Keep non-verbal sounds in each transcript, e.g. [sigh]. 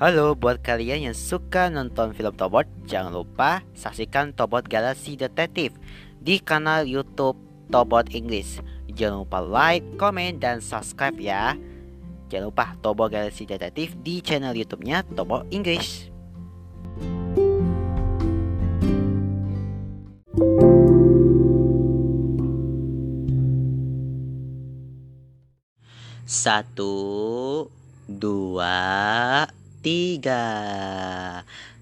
Halo buat kalian yang suka nonton film Tobot, jangan lupa saksikan Tobot Galaxy Detektif di kanal YouTube Tobot English. Jangan lupa like, komen, dan subscribe ya. Jangan lupa Tobot Galaxy Detektif di channel YouTube-nya Tobot English. Satu, dua, tiga.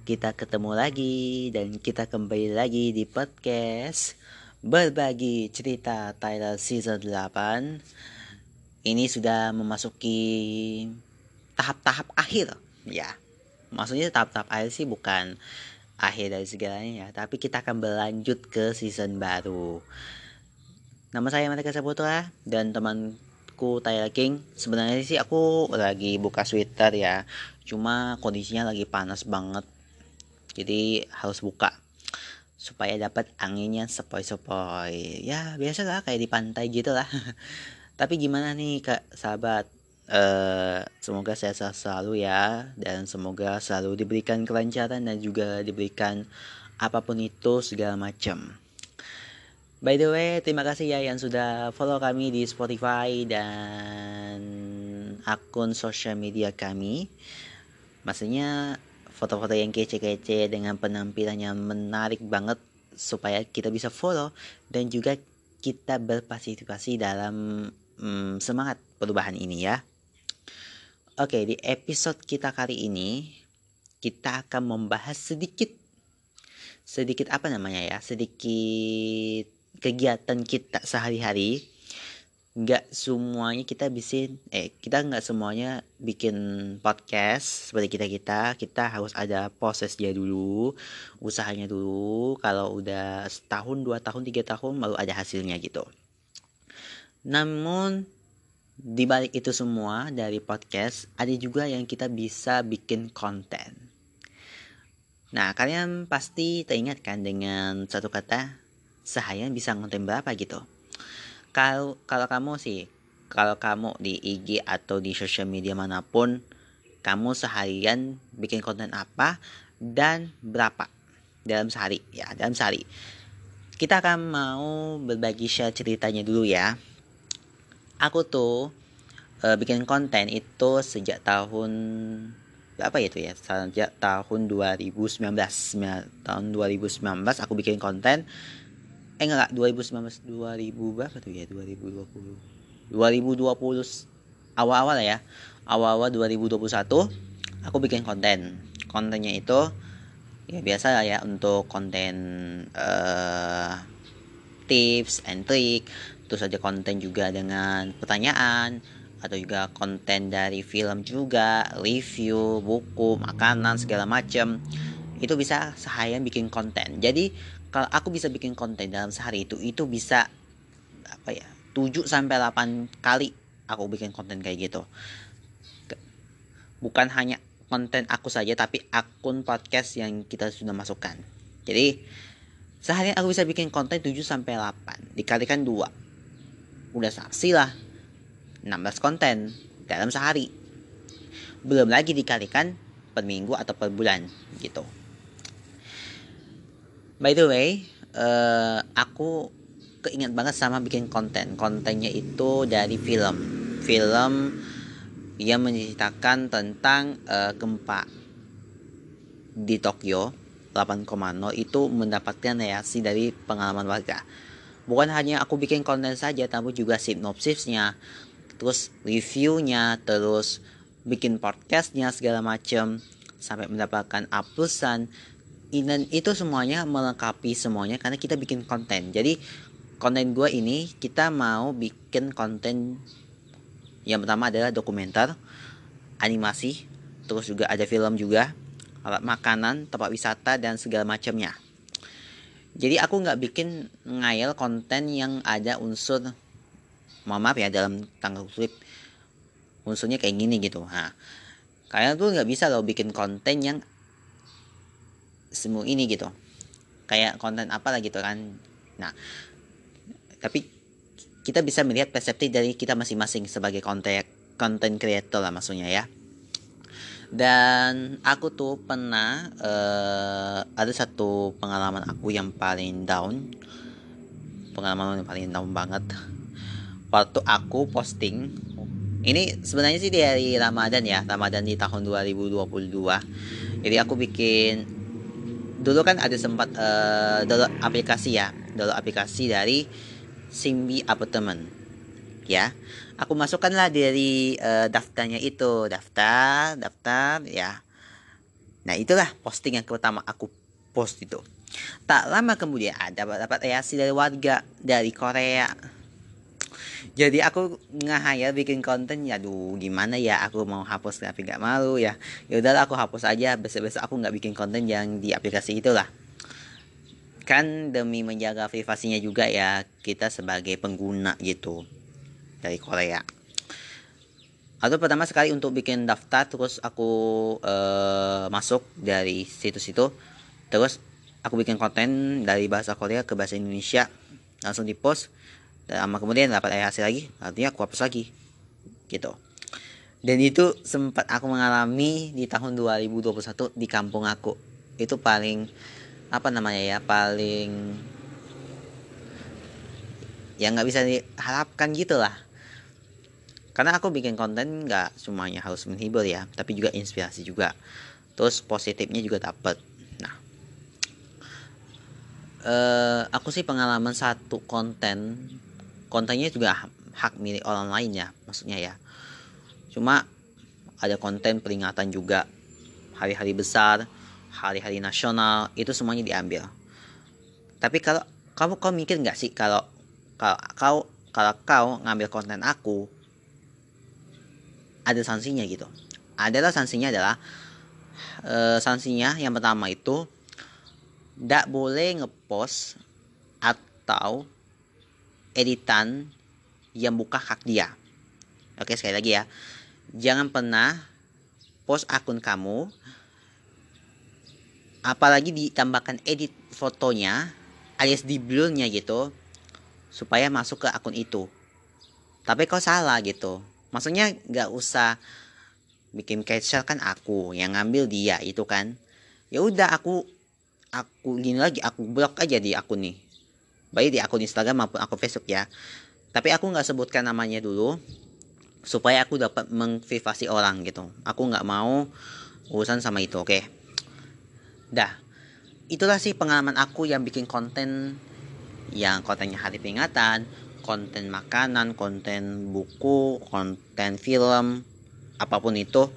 Kita ketemu lagi dan kita kembali lagi di podcast Berbagi Cerita Tyler Season 8. Ini sudah memasuki tahap-tahap akhir, ya. Maksudnya tahap-tahap akhir sih bukan akhir dari segalanya ya, tapi kita akan berlanjut ke season baru. Nama saya Mereka Saputra dan teman aku Tyler King sebenarnya sih aku lagi buka sweater ya. Cuma kondisinya lagi panas banget. Jadi harus buka supaya dapat anginnya sepoi-sepoi. Ya biasa lah kayak di pantai gitu lah. [laughs] Tapi gimana nih kak sahabat? Uh, semoga saya selalu ya dan semoga selalu diberikan kelancaran dan juga diberikan apa pun itu segala macam By the way, terima kasih ya yang sudah follow kami di Spotify dan akun sosial media kami. Maksudnya foto-foto yang kece-kece dengan penampilan yang menarik banget supaya kita bisa follow dan juga kita berpartisipasi dalam hmm, semangat perubahan ini ya. Oke, di episode kita kali ini kita akan membahas sedikit sedikit apa namanya ya? Sedikit kegiatan kita sehari-hari nggak semuanya kita bisa eh kita nggak semuanya bikin podcast seperti kita kita kita harus ada prosesnya dulu usahanya dulu kalau udah setahun dua tahun tiga tahun baru ada hasilnya gitu. Namun di balik itu semua dari podcast ada juga yang kita bisa bikin konten. Nah kalian pasti teringat kan dengan satu kata seharian bisa ngonten berapa gitu? Kalau kalau kamu sih kalau kamu di IG atau di sosial media mana pun kamu seharian bikin konten apa dan berapa dalam sehari? Ya dalam sehari. Kita akan mau berbagi share ceritanya dulu ya. Aku tuh uh, bikin konten itu sejak tahun berapa ya itu ya? Sejak tahun 2019 tahun 2019 aku bikin konten eh enggak 2019 2000 berapa tuh ya? 2020 2020 awal-awal ya. Awal-awal 2021 aku bikin konten. Kontennya itu ya biasa lah ya untuk konten uh, tips and trick. Terus ada konten juga dengan pertanyaan atau juga konten dari film juga review buku makanan segala macam itu bisa seharian bikin konten. Jadi kalau aku bisa bikin konten dalam sehari itu itu bisa apa ya 7 sampai 8 kali aku bikin konten kayak gitu. Bukan hanya konten aku saja tapi akun podcast yang kita sudah masukkan. Jadi sehari aku bisa bikin konten 7 sampai 8 dikalikan 2 udah saksi lah 16 konten dalam sehari. Belum lagi dikalikan per minggu atau per bulan gitu By the way, uh, aku keinget banget sama bikin konten. Kontennya itu dari film. Film yang menceritakan tentang uh, gempa di Tokyo 8,0 itu mendapatkan reaksi dari pengalaman warga. Bukan hanya aku bikin konten saja, tapi juga sinopsisnya, terus reviewnya, terus bikin podcastnya segala macam sampai mendapatkan A plusan dan itu semuanya melengkapi semuanya karena kita bikin konten. Jadi konten gue ini kita mau bikin konten yang pertama adalah dokumenter animasi terus juga ada film juga alat makanan tempat wisata dan segala macamnya. Jadi aku nggak bikin ngayal konten yang ada unsur mohon maaf ya dalam tanggal flip unsurnya kayak gini gitu. Nah kalian tuh nggak bisa loh bikin konten yang semua ini gitu. Kayak konten apa lah gitu kan. Nah tapi kita bisa melihat perspektif dari kita masing-masing sebagai konten konten creator lah maksudnya ya. Dan aku tuh pernah uh, ada satu pengalaman aku yang paling down. Pengalaman yang paling down banget. Waktu aku posting ini sebenarnya sih dari Ramadan ya. Ramadan di tahun 2022 jadi aku bikin dulu kan ada sempat uh, download aplikasi ya. Download aplikasi dari Simbi Apartment ya aku masukkanlah dari uh, daftarnya itu. Daftar daftar ya. Nah itulah posting yang pertama aku post itu. Tak lama kemudian ada dapat reaksi dari warga dari Korea jadi aku ngahayal bikin konten ya duh gimana ya aku mau hapus tapi nggak malu ya. Ya udahlah aku hapus aja besok besok aku nggak bikin konten yang di aplikasi itulah. Kan demi menjaga privasinya juga ya kita sebagai pengguna gitu dari Korea. Atau pertama sekali untuk bikin daftar terus aku uh, masuk dari situs itu terus aku bikin konten dari bahasa Korea ke bahasa Indonesia langsung di post dan kemudian dapat hasil lagi artinya aku hapus lagi gitu. Dan itu sempat aku mengalami di tahun 2021 di kampung aku. Itu paling apa namanya ya paling yang nggak bisa diharapkan gitu lah karena aku bikin konten nggak semuanya harus menghibur ya tapi juga inspirasi juga. Terus positifnya juga dapat nah uh, aku sih pengalaman satu konten kontennya juga hak milik orang lain ya maksudnya ya. Cuma ada konten peringatan juga. Hari-hari besar hari-hari nasional itu semuanya diambil. Tapi kalau kamu kau mikir nggak sih kalau kalau kau kalau kau ngambil konten aku ada sanksinya gitu? Adalah sanksinya adalah e, sanksinya yang pertama itu tidak boleh ngepost atau editan yang buka hak dia. Oke sekali lagi ya. Jangan pernah post akun kamu apalagi ditambahkan edit fotonya alias di blurnya gitu supaya masuk ke akun itu. Tapi kau salah gitu. Maksudnya nggak usah bikin capture kan aku yang ngambil dia itu kan. Ya udah aku aku gini lagi aku blok aja di akun nih baik di akun Instagram maupun akun Facebook ya. Tapi aku nggak sebutkan namanya dulu supaya aku dapat mengprivasi orang gitu. Aku nggak mau urusan sama itu oke? Okay? dah. Itulah sih pengalaman aku yang bikin konten yang kontennya hari peringatan konten makanan, konten buku, konten film, apa pun itu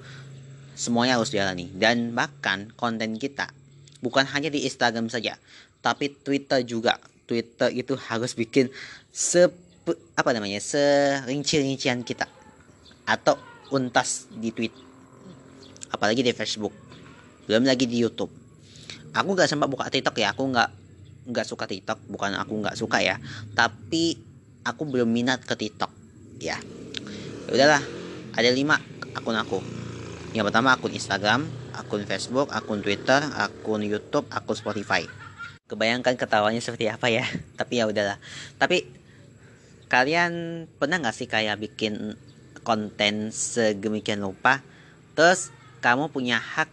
semuanya harus dijalani dan bahkan konten kita bukan hanya di Instagram saja tapi Twitter juga Twitter itu harus bikin se apa namanya serinci-rincian kita atau untas di tweet apalagi di Facebook belum lagi di YouTube. Aku nggak sempat buka TikTok ya aku nggak nggak suka TikTok bukan aku nggak suka ya tapi aku belum minat ke TikTok ya. ya udahlah ada lima akun aku. Yang pertama akun Instagram akun Facebook akun Twitter akun YouTube akun Spotify kebayangkan ketawanya seperti apa ya. [laughs] Tapi ya udahlah. Tapi kalian pernah nggak sih kayak bikin konten segemikian lupa terus kamu punya hak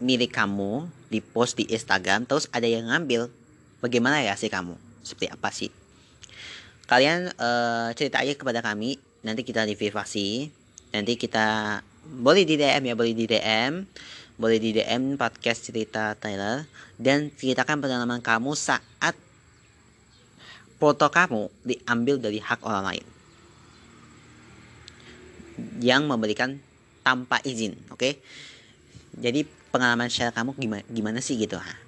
milik kamu di post di Instagram terus ada yang ngambil. Bagaimana ya sih kamu? Seperti apa sih? Kalian uh, cerita aja kepada kami. Nanti kita privasi nanti kita boleh di DM ya boleh di DM boleh di DM podcast cerita Tyler dan ceritakan pengalaman kamu saat foto kamu diambil dari hak orang lain yang memberikan tanpa izin oke okay? jadi pengalaman share kamu gimana gimana sih gitu ha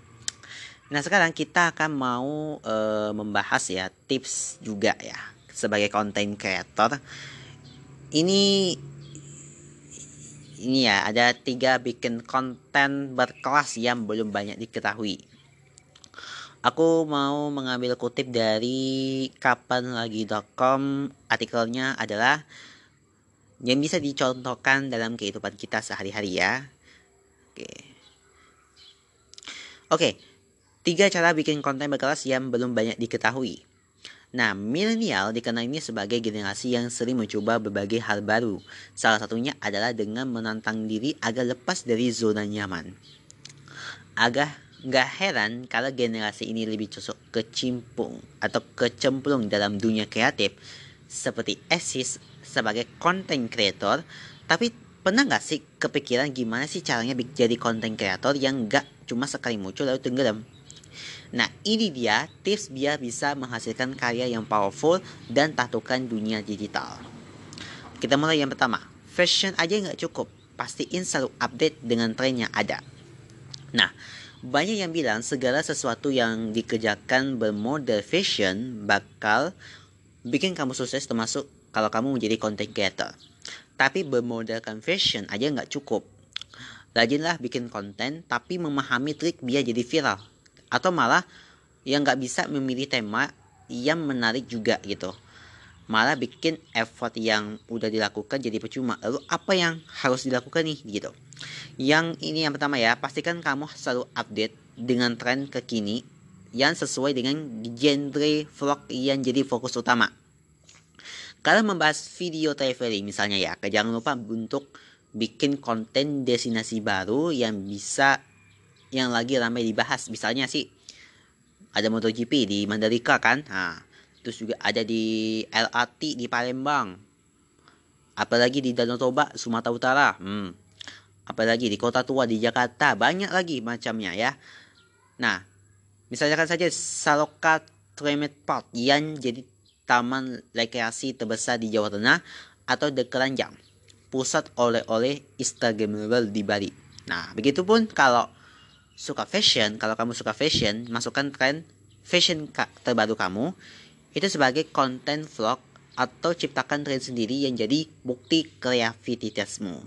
Nah sekarang kita akan mau e, membahas ya tips juga ya sebagai content creator. Ini ini ya ada tiga bikin konten berkelas yang belum banyak diketahui. Aku mau mengambil kutip dari kapanlagi.com artikelnya adalah yang bisa dicontohkan dalam kehidupan kita sehari-hari ya. Oke. Oke, Tiga cara bikin konten berkelas yang belum banyak diketahui. Nah, milenial dikenal ini sebagai generasi yang sering mencoba berbagai hal baru. Salah satunya adalah dengan menantang diri agar lepas dari zona nyaman. Agak nggak heran kalau generasi ini lebih cocok kecimpung atau kecemplung dalam dunia kreatif seperti Asis sebagai content creator. Tapi pernah nggak sih kepikiran gimana sih caranya jadi content creator yang nggak cuma sekali muncul lalu tenggelam? Nah, ini dia tips biar bisa menghasilkan karya yang powerful dan tatukan dunia digital. Kita mulai yang pertama. Fashion aja nggak cukup. Pastiin selalu update dengan tren yang ada. Nah, banyak yang bilang segala sesuatu yang dikerjakan bermodel fashion bakal bikin kamu sukses termasuk kalau kamu menjadi content creator. Tapi bermodalkan fashion aja nggak cukup. Rajinlah bikin konten tapi memahami trik biar jadi viral atau malah yang nggak bisa memilih tema yang menarik juga gitu. Malah bikin effort yang udah dilakukan jadi percuma. Lalu apa yang harus dilakukan nih gitu. Yang ini yang pertama ya pastikan kamu selalu update dengan tren kekini yang sesuai dengan genre vlog yang jadi fokus utama. Kalau membahas video traveling misalnya ya jangan lupa untuk bikin konten destinasi baru yang bisa yang lagi ramai dibahas. Misalnya sih ada MotoGP di Mandalika kan? Ha terus juga ada di LRT di Palembang. Apalagi di Danau Toba Sumatera Utara. Hmm. Apalagi di kota tua di Jakarta. Banyak lagi macamnya ya. Nah misalnya kan saja Saloka Tremet Park yang jadi taman rekreasi terbesar di Jawa Tengah atau The Keranjang. Pusat oleh-oleh Instagramable di Bali. Nah begitupun kalau suka fashion, kalau kamu suka fashion, masukkan tren fashion terbaru kamu itu sebagai konten vlog atau ciptakan tren sendiri yang jadi bukti kreativitasmu.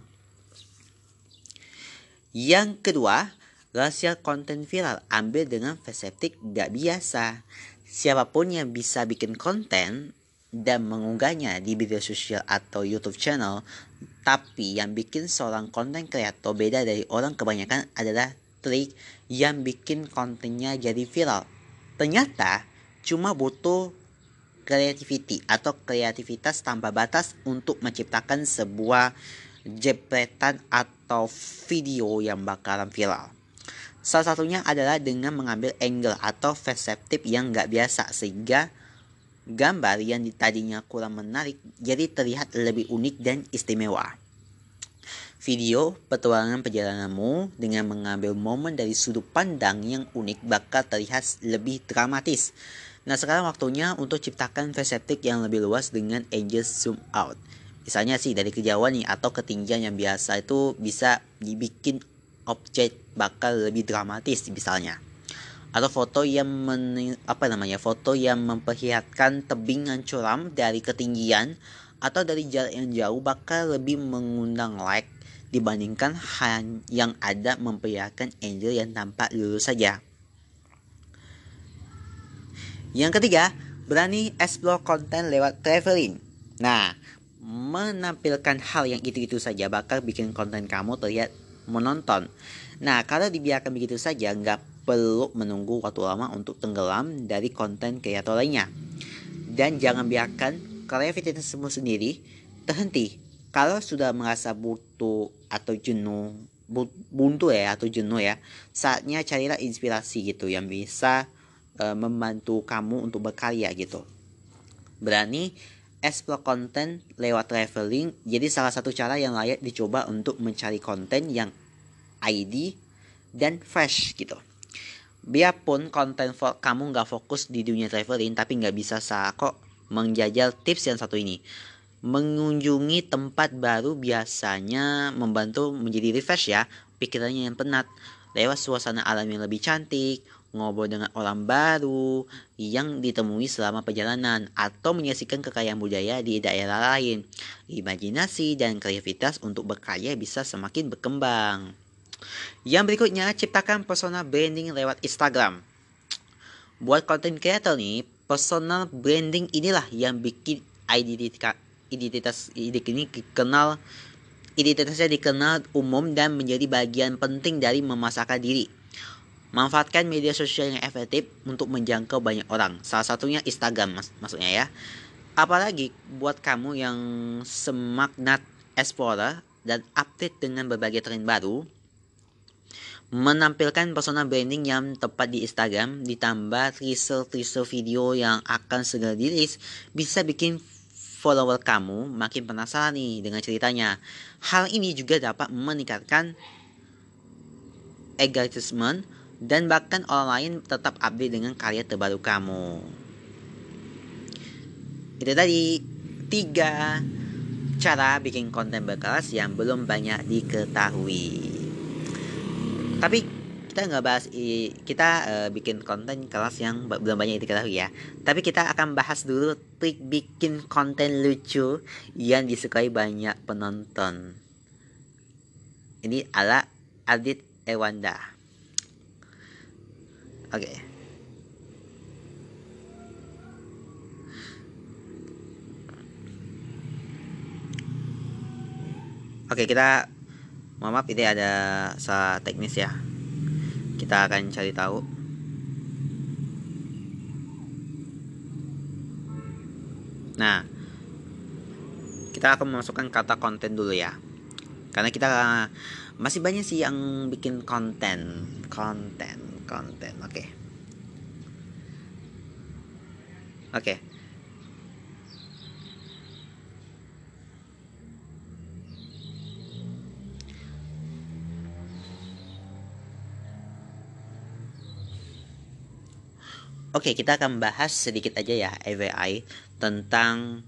Yang kedua, rahasia konten viral ambil dengan perseptik gak biasa. Siapa pun yang bisa bikin konten dan mengunggahnya di media sosial atau YouTube channel, tapi yang bikin seorang konten kreator beda dari orang kebanyakan adalah trik yang bikin kontennya jadi viral. Ternyata cuma butuh creativity atau kreativitas tanpa batas untuk menciptakan sebuah jepretan atau video yang bakalan viral. Salah satunya adalah dengan mengambil angle atau perspektif yang nggak biasa sehingga gambar yang tadinya kurang menarik jadi terlihat lebih unik dan istimewa. Video petualangan perjalananmu dengan mengambil momen dari sudut pandang yang unik bakal terlihat lebih dramatis. Nah sekarang waktunya untuk ciptakan perspektif yang lebih luas dengan angel zoom out. Misalnya sih dari kejauhan nih atau ketinggian yang biasa itu bisa dibikin objek bakal lebih dramatis misalnya. Atau foto yang men, apa namanya foto yang memperlihatkan tebing yang curam dari ketinggian atau dari jarak yang jauh bakal lebih mengundang like dibandingkan yang ada memperlihatkan angel yang tampak lurus saja. Yang ketiga, berani explore konten lewat traveling. Nah, menampilkan hal yang itu-itu saja bakal bikin konten kamu terlihat menonton. Nah, kalau dibiarkan begitu saja, nggak perlu menunggu waktu lama untuk tenggelam dari konten kreator lainnya. Dan jangan biarkan kreativitasmu sendiri terhenti kalau sudah merasa butuh atau jenuh buntu ya atau jenuh ya saatnya carilah inspirasi gitu yang bisa uh, membantu kamu untuk berkarya gitu. Berani explore konten lewat traveling jadi salah satu cara yang layak dicoba untuk mencari konten yang ID dan fresh gitu. Biarpun konten kamu nggak fokus di dunia traveling tapi nggak bisa kok menjajal tips yang satu ini mengunjungi tempat baru biasanya membantu menjadi refresh ya pikirannya yang penat. Lewat suasana alam yang lebih cantik ngobrol dengan orang baru yang ditemui selama perjalanan atau menyaksikan kekayaan budaya di daerah lain. Imajinasi dan kreativitas untuk berkarya bisa semakin berkembang. Yang berikutnya ciptakan persona branding lewat Instagram. Buat content creator nih personal branding inilah yang bikin identitas identitas ini dikenal identitasnya dikenal umum dan menjadi bagian penting dari memasakkan diri. Manfaatkan media sosial yang efektif untuk menjangkau banyak orang. Salah satunya Instagram mas maksudnya ya. Apalagi buat kamu yang semangat explorer dan update dengan berbagai tren baru, menampilkan persona branding yang tepat di Instagram ditambah teaser-teaser video yang akan segera dirilis bisa bikin follower kamu makin penasaran nih dengan ceritanya. Hal ini juga dapat meningkatkan engagement dan bahkan orang lain tetap update dengan karya terbaru kamu. Itu tadi tiga cara bikin konten berkelas yang belum banyak diketahui. Tapi kita nggak bahas kita uh, bikin konten kelas yang belum banyak diketahui ya. Tapi kita akan bahas dulu trik bikin konten lucu yang disukai banyak penonton. Ini ala Adit Ewanda. Oke. Okay. Oke, kita mohon maaf ini ada salah teknis ya. Kita akan cari tahu. Nah, kita akan memasukkan kata konten dulu ya. Karena kita masih banyak sih yang bikin konten, konten konten oke okay. oke okay. Oke, kita akan bahas sedikit aja ya EVI tentang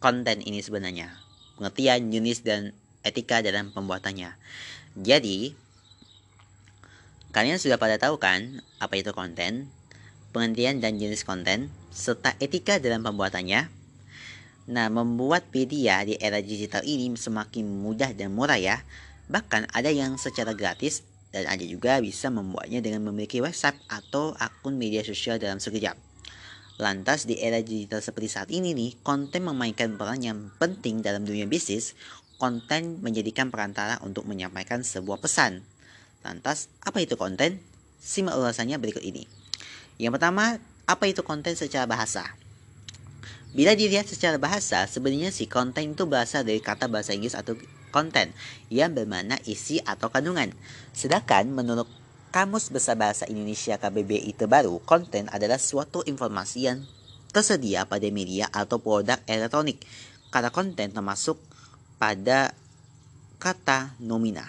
konten ini sebenarnya. Pengertian, jenis, dan etika dalam pembuatannya. Jadi, Kalian sudah pada tahu kan apa itu konten, penghentian dan jenis konten, serta etika dalam pembuatannya? Nah, membuat media di era digital ini semakin mudah dan murah ya. Bahkan ada yang secara gratis dan ada juga bisa membuatnya dengan memiliki website atau akun media sosial dalam sekejap. Lantas di era digital seperti saat ini nih, konten memainkan peran yang penting dalam dunia bisnis. Konten menjadikan perantara untuk menyampaikan sebuah pesan, Lantas, apa itu konten? Simak ulasannya berikut ini. Yang pertama, apa itu konten secara bahasa? Bila dilihat secara bahasa, sebenarnya si konten itu berasal dari kata bahasa Inggris atau konten yang bermakna isi atau kandungan. Sedangkan menurut Kamus Besar Bahasa Indonesia KBBI terbaru, konten adalah suatu informasi yang tersedia pada media atau produk elektronik. Kata konten termasuk pada kata nomina.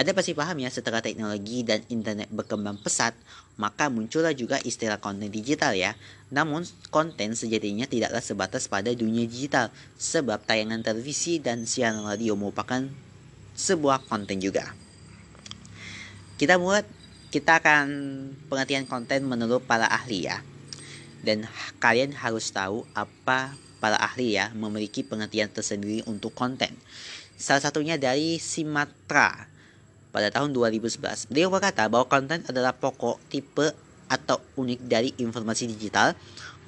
Ada pasti paham ya setelah teknologi dan internet berkembang pesat, maka muncullah juga istilah konten digital ya. Namun konten sejatinya tidaklah sebatas pada dunia digital, sebab tayangan televisi dan siaran radio merupakan sebuah konten juga. Kita buat kita akan pengertian konten menurut para ahli ya. Dan kalian harus tahu apa para ahli ya memiliki pengertian tersendiri untuk konten. Salah satunya dari Simatra pada tahun 2011. Beliau berkata bahwa konten adalah pokok, tipe, atau unik dari informasi digital.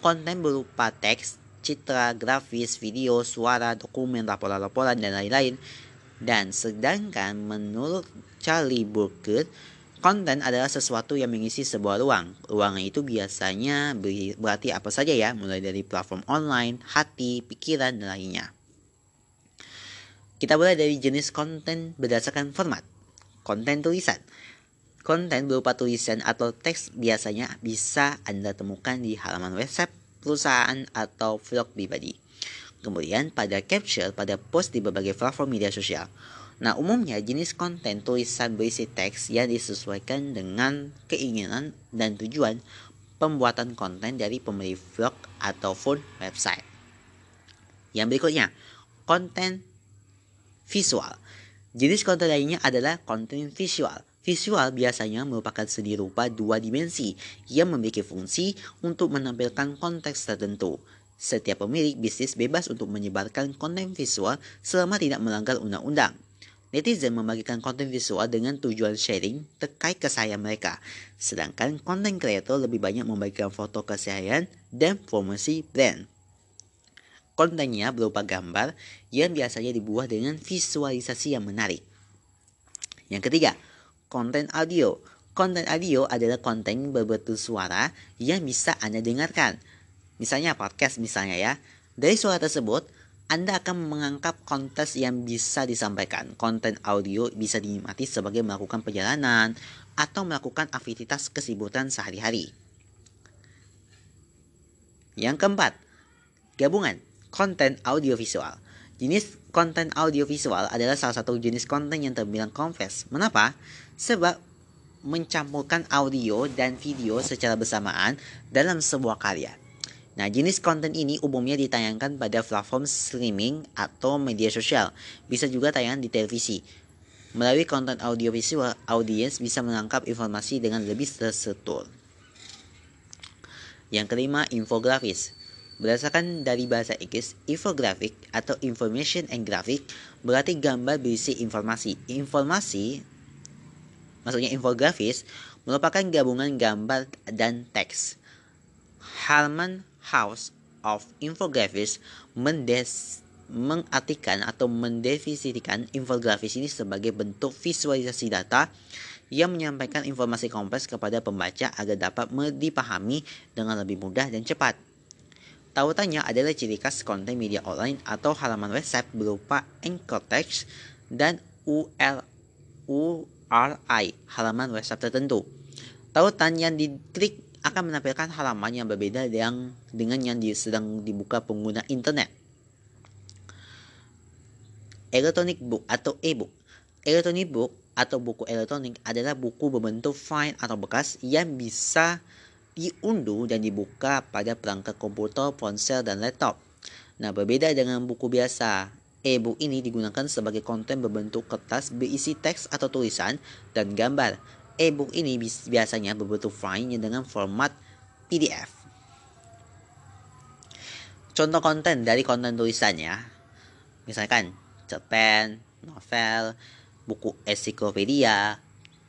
Konten berupa teks, citra, grafis, video, suara, dokumen, laporan-laporan, dan lain-lain. Dan sedangkan menurut Charlie Burkett, konten adalah sesuatu yang mengisi sebuah ruang. Ruangan itu biasanya berarti apa saja ya, mulai dari platform online, hati, pikiran, dan lainnya. Kita mulai dari jenis konten berdasarkan format. Konten tulisan. Konten berupa tulisan atau teks biasanya bisa Anda temukan di halaman website perusahaan atau vlog pribadi. Kemudian pada capture pada post di berbagai platform media sosial. Nah, umumnya jenis konten tulisan berisi teks yang disesuaikan dengan keinginan dan tujuan pembuatan konten dari pemilik vlog ataupun website. Yang berikutnya, konten visual. Jenis konten lainnya adalah konten visual. Visual biasanya merupakan seni rupa dua dimensi yang memiliki fungsi untuk menampilkan konteks tertentu. Setiap pemilik bisnis bebas untuk menyebarkan konten visual selama tidak melanggar undang-undang. Netizen membagikan konten visual dengan tujuan sharing terkait keseharian mereka, sedangkan konten kreator lebih banyak membagikan foto keseharian dan promosi brand. Kontennya berupa gambar yang biasanya dibuat dengan visualisasi yang menarik. Yang ketiga, konten audio. Konten audio adalah konten berbentuk suara yang bisa Anda dengarkan. Misalnya podcast misalnya ya. Dari suara tersebut, Anda akan mengangkat konten yang bisa disampaikan. Konten audio bisa dinikmati sebagai melakukan perjalanan atau melakukan aktivitas kesibukan sehari-hari. Yang keempat, gabungan konten audiovisual. Jenis konten audiovisual adalah salah satu jenis konten yang terbilang kompleks. Mengapa? Sebab mencampurkan audio dan video secara bersamaan dalam sebuah karya. Nah, jenis konten ini umumnya ditayangkan pada platform streaming atau media sosial. Bisa juga tayangan di televisi. Melalui konten audiovisual, audiens bisa menangkap informasi dengan lebih terstruktur. Yang kelima, infografis. Berdasarkan dari bahasa Inggris, infographic atau information and graphic berarti gambar berisi informasi. Informasi, maksudnya infografis, merupakan gabungan gambar dan teks. Harman House of Infographics mendes mengartikan atau mendefinisikan infografis ini sebagai bentuk visualisasi data yang menyampaikan informasi kompleks kepada pembaca agar dapat dipahami dengan lebih mudah dan cepat. Tautannya adalah ciri khas konten media online atau halaman website berupa anchor text dan URL URI halaman website tertentu. Tautan yang diklik akan menampilkan halaman yang berbeda dengan yang sedang dibuka pengguna internet electronic book atau e-book. Electronic book atau buku elektronik adalah buku berbentuk file atau bekas yang bisa diunduh dan dibuka pada perangkat komputer, ponsel, dan laptop. Nah, berbeda dengan buku biasa, e-book ini digunakan sebagai konten berbentuk kertas berisi teks atau tulisan dan gambar. E-book ini biasanya berbentuk file dengan format PDF. Contoh konten dari konten tulisannya, misalkan cerpen, novel, buku ensiklopedia,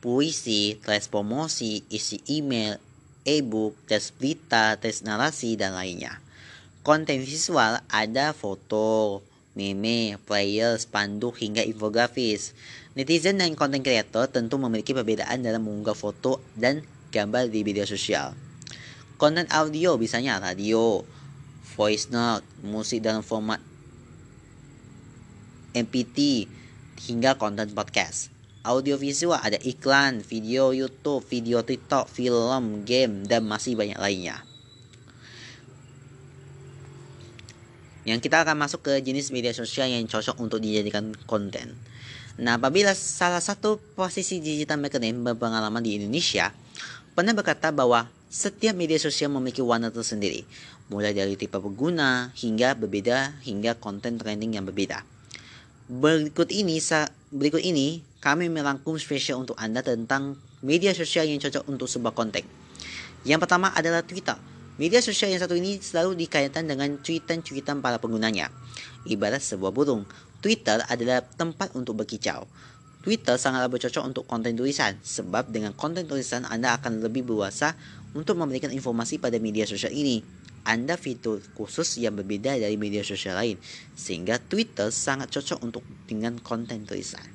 puisi, promosi, isi email, e-book, tes berita, tes narasi, dan lainnya. Konten visual ada foto, meme, player, spanduk, hingga infografis. Netizen dan konten kreator tentu memiliki perbedaan dalam mengunggah foto dan gambar di media sosial. Konten audio misalnya radio, voice note, musik dalam format MPT, hingga konten podcast. Audiovisual ada iklan, video YouTube, video TikTok, film, game, dan masih banyak lainnya. Yang kita akan masuk ke jenis media sosial yang cocok untuk dijadikan konten. Nah, apabila salah satu posisi digital marketing berpengalaman di Indonesia pernah berkata bahwa setiap media sosial memiliki warna tersendiri, mulai dari tipe pengguna hingga berbeda hingga konten trending yang berbeda. Berikut ini berikut ini kami merangkum spesial untuk Anda tentang media sosial yang cocok untuk sebuah konten. Yang pertama adalah Twitter. Media sosial yang satu ini selalu dikaitkan dengan cuitan-cuitan para penggunanya. Ibarat sebuah burung, Twitter adalah tempat untuk berkicau. Twitter sangatlah bercocok untuk konten tulisan, sebab dengan konten tulisan Anda akan lebih berwasa untuk memberikan informasi pada media sosial ini. Anda fitur khusus yang berbeda dari media sosial lain, sehingga Twitter sangat cocok untuk dengan konten tulisan.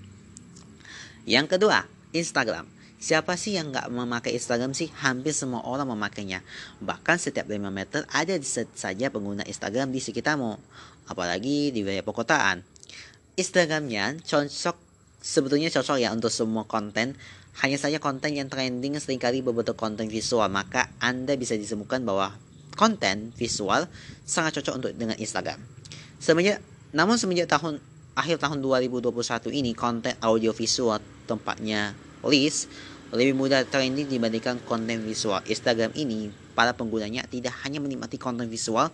Yang kedua, Instagram. Siapa sih yang nggak memakai Instagram sih? Hampir semua orang memakainya. Bahkan setiap 5 meter ada saja pengguna Instagram di sekitarmu. Apalagi di wilayah perkotaan. Instagramnya cocok sebetulnya cocok ya untuk semua konten. Hanya saja konten yang trending sering kali berbentuk konten visual. Maka Anda bisa ditemukan bahwa konten visual sangat cocok untuk dengan Instagram. Semenjak namun semenjak tahun akhir tahun 2021 ini konten audio visual tempatnya list lebih mudah trending dibandingkan konten visual. Instagram ini para penggunanya tidak hanya menikmati konten visual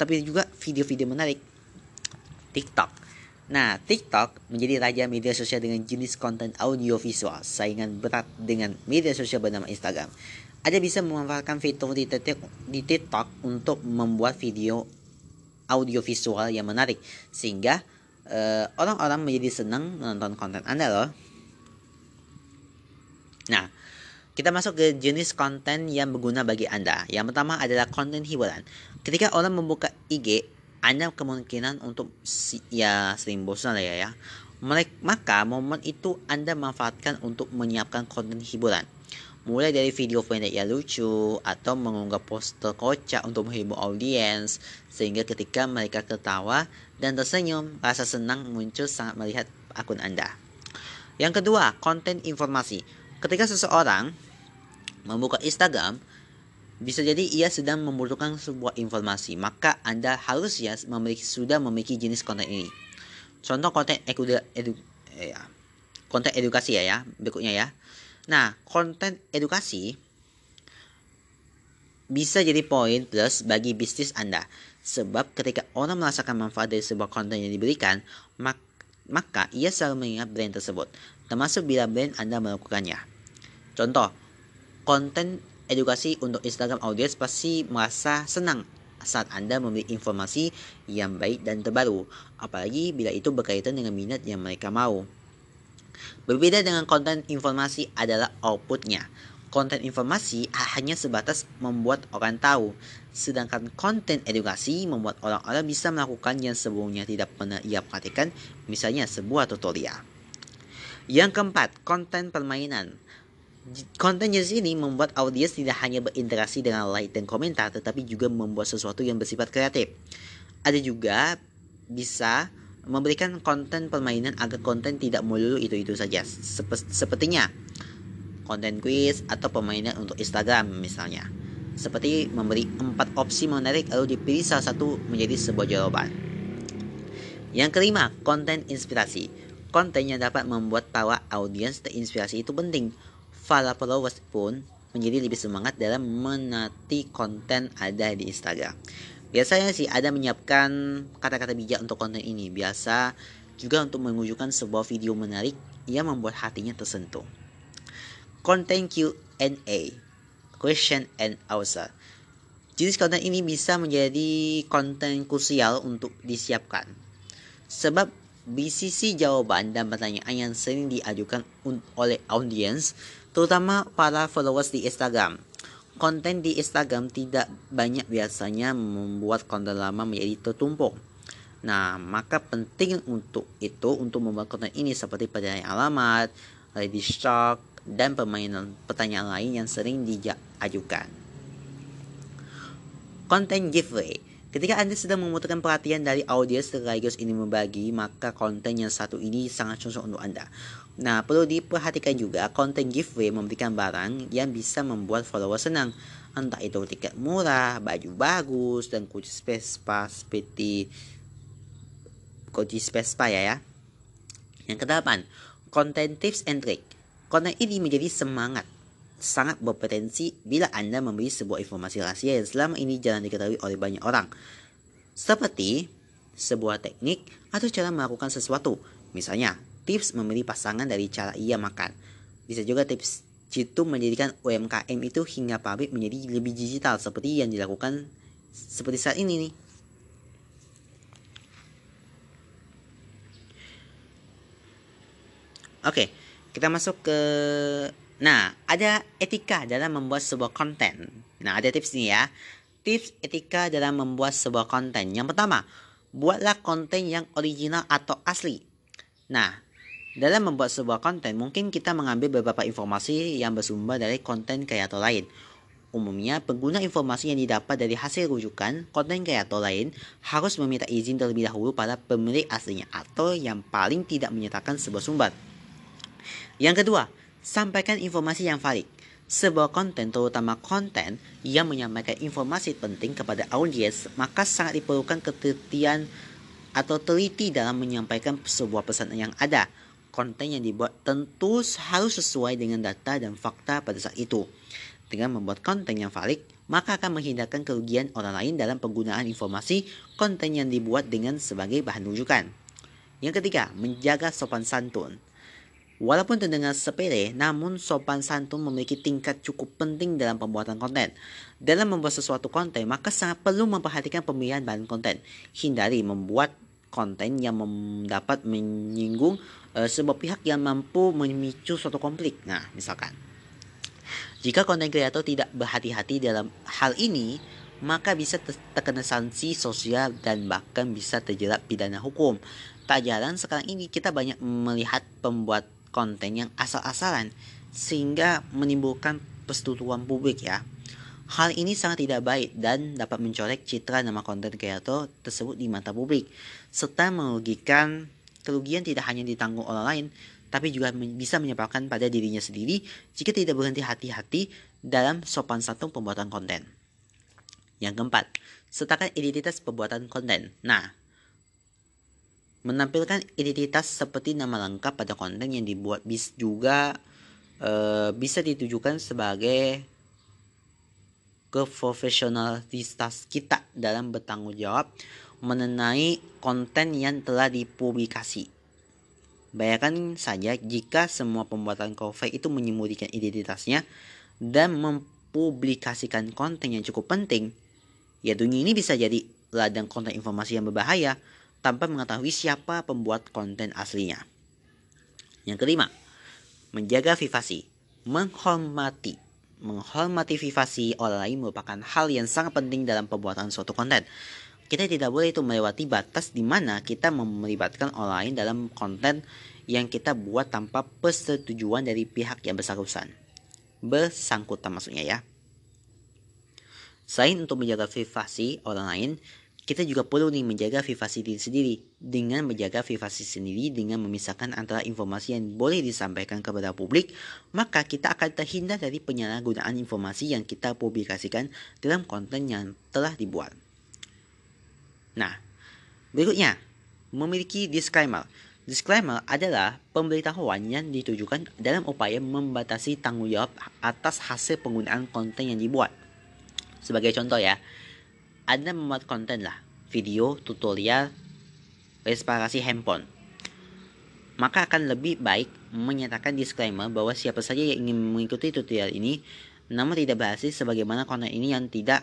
tapi juga video-video menarik. TikTok. Nah, TikTok menjadi raja media sosial dengan jenis konten audio visual, saingan berat dengan media sosial bernama Instagram. Ada bisa memanfaatkan fitur di TikTok, di TikTok untuk membuat video audio visual yang menarik sehingga eh, orang-orang menjadi senang menonton konten Anda loh. Nah, kita masuk ke jenis konten yang berguna bagi Anda. Yang pertama adalah konten hiburan. Ketika orang membuka IG, Anda kemungkinan untuk ya sering bosan lah ya ya. Maka momen itu Anda manfaatkan untuk menyiapkan konten hiburan mulai dari video pendek yang lucu atau mengunggah poster kocak untuk menghibur audiens sehingga ketika mereka ketawa dan tersenyum rasa senang muncul saat melihat akun Anda. Yang kedua, konten informasi. Ketika seseorang membuka Instagram, bisa jadi ia sedang membutuhkan sebuah informasi, maka Anda harus ya memiliki sudah memiliki jenis konten ini. Contoh konten edu, edu, eh, ya, konten edukasi ya ya berikutnya ya. Nah, konten edukasi bisa jadi poin plus bagi bisnis Anda. Sebab ketika orang merasakan manfaat dari sebuah konten yang diberikan, maka ia selalu mengingat brand tersebut, termasuk bila brand Anda melakukannya. Contoh, konten edukasi untuk Instagram audience pasti merasa senang saat Anda memberi informasi yang baik dan terbaru, apalagi bila itu berkaitan dengan minat yang mereka mau. Berbeda dengan konten informasi adalah outputnya. Konten informasi hanya sebatas membuat orang tahu, sedangkan konten edukasi membuat orang-orang bisa melakukan yang sebelumnya tidak pernah ia perhatikan, misalnya sebuah tutorial. Yang keempat, konten permainan. Konten jenis ini membuat audiens tidak hanya berinteraksi dengan like dan komentar, tetapi juga membuat sesuatu yang bersifat kreatif. Ada juga bisa memberikan konten permainan agar konten tidak melulu itu-itu saja. Sep sepertinya konten quiz atau permainan untuk Instagram misalnya. Seperti memberi empat opsi menarik lalu dipilih salah satu menjadi sebuah jawaban. Yang kelima, konten inspirasi. Konten yang dapat membuat para audiens terinspirasi itu penting. Para followers pun menjadi lebih semangat dalam menanti konten ada di Instagram. Biasanya sih ada menyiapkan kata-kata bijak untuk konten ini. Biasa juga untuk menunjukkan sebuah video menarik yang membuat hatinya tersentuh. Konten Q&A, question and answer. Jenis konten ini bisa menjadi konten krusial untuk disiapkan. Sebab BCC jawaban dan pertanyaan yang sering diajukan oleh audiens, terutama para followers di Instagram konten di Instagram tidak banyak biasanya membuat konten lama menjadi tertumpuk. Nah, maka penting untuk itu untuk membuat konten ini seperti pertanyaan alamat, ready stock, dan permainan pertanyaan lain yang sering diajukan. Konten giveaway Ketika Anda sedang membutuhkan perhatian dari audiens sekaligus ini membagi, maka konten yang satu ini sangat cocok untuk Anda. Nah, perlu diperhatikan juga konten giveaway memberikan barang yang bisa membuat follower senang. Entah itu tiket murah, baju bagus, dan kunci Vespa seperti kunci Vespa ya ya. Yang kedelapan, konten tips and trick. Konten ini menjadi semangat sangat berpotensi bila Anda memberi sebuah informasi rahasia yang selama ini jarang diketahui oleh banyak orang. Seperti sebuah teknik atau cara melakukan sesuatu. Misalnya, tips memilih pasangan dari cara ia makan. Bisa juga tips itu menjadikan UMKM itu hingga pabrik menjadi lebih digital seperti yang dilakukan seperti saat ini nih. Oke, kita masuk ke Nah, ada etika dalam membuat sebuah konten. Nah, ada tips nih ya. Tips etika dalam membuat sebuah konten. Yang pertama, buatlah konten yang original atau asli. Nah, dalam membuat sebuah konten, mungkin kita mengambil beberapa informasi yang bersumber dari konten kreator lain. Umumnya, pengguna informasi yang didapat dari hasil rujukan konten kreator lain harus meminta izin terlebih dahulu pada pemilik aslinya atau yang paling tidak menyatakan sebuah sumber. Yang kedua, Sampaikan informasi yang valid. Sebuah konten, terutama konten yang menyampaikan informasi penting kepada audiens, maka sangat diperlukan ketelitian atau teliti dalam menyampaikan sebuah pesan yang ada. Konten yang dibuat tentu harus sesuai dengan data dan fakta pada saat itu. Dengan membuat konten yang valid, maka akan menghindarkan kerugian orang lain dalam penggunaan informasi konten yang dibuat dengan sebagai bahan rujukan. Yang ketiga, menjaga sopan santun. Walaupun terdengar sepele, namun sopan santun memiliki tingkat cukup penting dalam pembuatan konten. Dalam membuat sesuatu konten, maka sangat perlu memperhatikan pemilihan bahan konten. Hindari membuat konten yang dapat menyinggung uh, sebuah pihak yang mampu memicu suatu konflik. Nah, misalkan. Jika konten kreator tidak berhati-hati dalam hal ini, maka bisa terkena sanksi sosial dan bahkan bisa terjerat pidana hukum. Tak jarang sekarang ini kita banyak melihat pembuat konten yang asal-asalan sehingga menimbulkan persetujuan publik ya. Hal ini sangat tidak baik dan dapat mencorek citra nama konten kreator tersebut di mata publik, serta merugikan kerugian tidak hanya ditanggung orang lain, tapi juga bisa menyebabkan pada dirinya sendiri jika tidak berhenti hati-hati dalam sopan santun pembuatan konten. Yang keempat, sertakan identitas pembuatan konten. Nah, menampilkan identitas seperti nama lengkap pada konten yang dibuat bis juga e, bisa ditujukan sebagai keprofesionalitas kita dalam bertanggung jawab mengenai konten yang telah dipublikasi. Bayangkan saja jika semua pembuatan cover itu menyembunyikan identitasnya dan mempublikasikan konten yang cukup penting, ya dunia ini bisa jadi ladang konten informasi yang berbahaya tanpa mengetahui siapa pembuat konten aslinya. Yang kelima, menjaga privasi, menghormati menghormati privasi orang lain merupakan hal yang sangat penting dalam pembuatan suatu konten. Kita tidak boleh itu melewati batas di mana kita melibatkan orang lain dalam konten yang kita buat tanpa persetujuan dari pihak yang bersangkutan. Bersangkutan maksudnya ya. Selain untuk menjaga privasi orang lain, kita juga perlu nih menjaga privasi diri sendiri dengan menjaga privasi sendiri dengan memisahkan antara informasi yang boleh disampaikan kepada publik maka kita akan terhindar dari penyalahgunaan informasi yang kita publikasikan dalam konten yang telah dibuat. Nah, berikutnya memiliki disclaimer. Disclaimer adalah pemberitahuan yang ditujukan dalam upaya membatasi tanggung jawab atas hasil penggunaan konten yang dibuat. Sebagai contoh ya, anda membuat konten lah, video, tutorial, reparasi handphone. Maka akan lebih baik menyatakan disclaimer bahwa siapa saja yang ingin mengikuti tutorial ini namun tidak berhasil sebagaimana konten ini yang tidak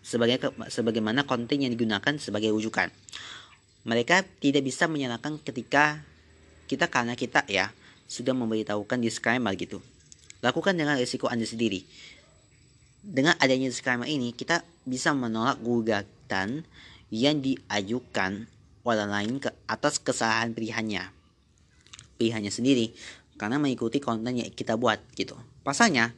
sebagai sebagaimana konten yang digunakan sebagai rujukan. Mereka tidak bisa menyatakan ketika kita karena kita ya sudah memberitahukan disclaimer gitu. Lakukan dengan risiko Anda sendiri dengan adanya disclaimer ini kita bisa menolak gugatan yang diajukan orang lain ke atas kesalahan pilihannya. Pilihannya sendiri karena mengikuti konten yang kita buat gitu. Pasalnya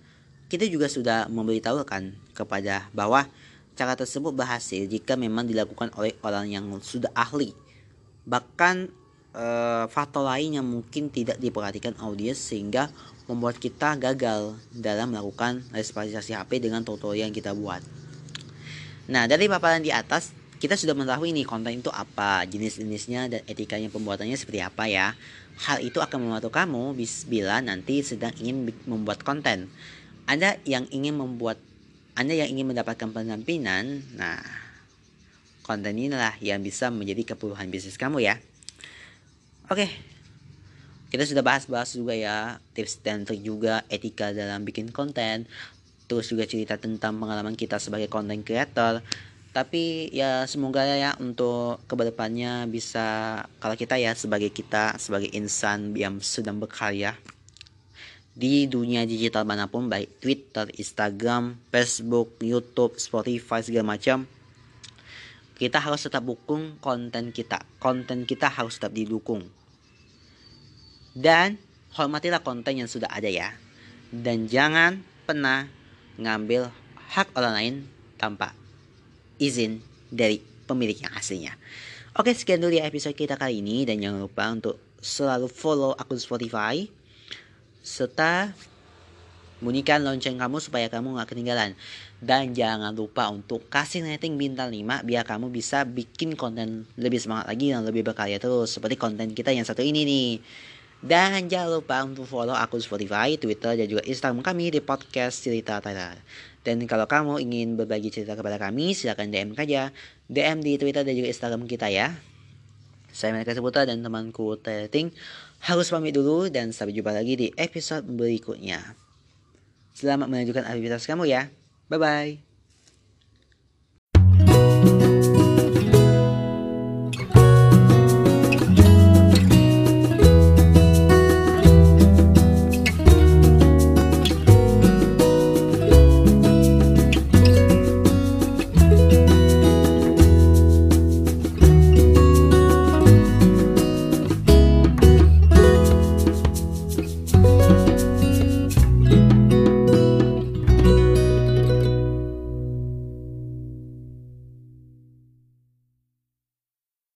kita juga sudah memberitahukan kepada bahwa cara tersebut berhasil jika memang dilakukan oleh orang yang sudah ahli. Bahkan uh, faktor lain yang mungkin tidak diperhatikan audiens sehingga membuat kita gagal dalam melakukan responsasi HP dengan tutorial yang kita buat. Nah, dari paparan di atas, kita sudah mengetahui nih konten itu apa, jenis-jenisnya dan etikanya pembuatannya seperti apa ya. Hal itu akan membantu kamu bila nanti sedang ingin membuat konten. Anda yang ingin membuat Anda yang ingin mendapatkan pendampingan, nah konten inilah yang bisa menjadi keperluan bisnis kamu ya. Oke, kita sudah bahas-bahas juga ya tips dan trik juga etika dalam bikin konten, terus juga cerita tentang pengalaman kita sebagai content creator. Tapi ya semoga ya untuk ke depannya bisa kalau kita ya sebagai kita sebagai insan yang sedang berkarya di dunia digital mana pun baik Twitter, Instagram, Facebook, YouTube, Spotify segala macam kita harus tetap dukung konten kita. Konten kita harus tetap didukung. Dan hormatilah konten yang sudah ada ya. Dan jangan pernah ngambil hak orang lain tanpa izin dari pemilik yang aslinya. Oke, sekian dulu ya episode kita kali ini dan jangan lupa untuk selalu follow akun Spotify serta bunyikan lonceng kamu supaya kamu gak ketinggalan. Dan jangan lupa untuk kasih rating bintang 5 biar kamu bisa bikin konten lebih semangat lagi dan lebih berkarya terus. Seperti konten kita yang satu ini nih. Dan jangan lupa untuk follow akun Spotify, Twitter, dan juga Instagram kami di podcast Cerita Tara. Dan kalau kamu ingin berbagi cerita kepada kami, silahkan DM saja. DM di Twitter dan juga Instagram kita ya. Saya Mereka Seputra dan temanku Teting harus pamit dulu dan sampai jumpa lagi di episode berikutnya. Selamat menunjukkan aktivitas kamu ya. Bye-bye.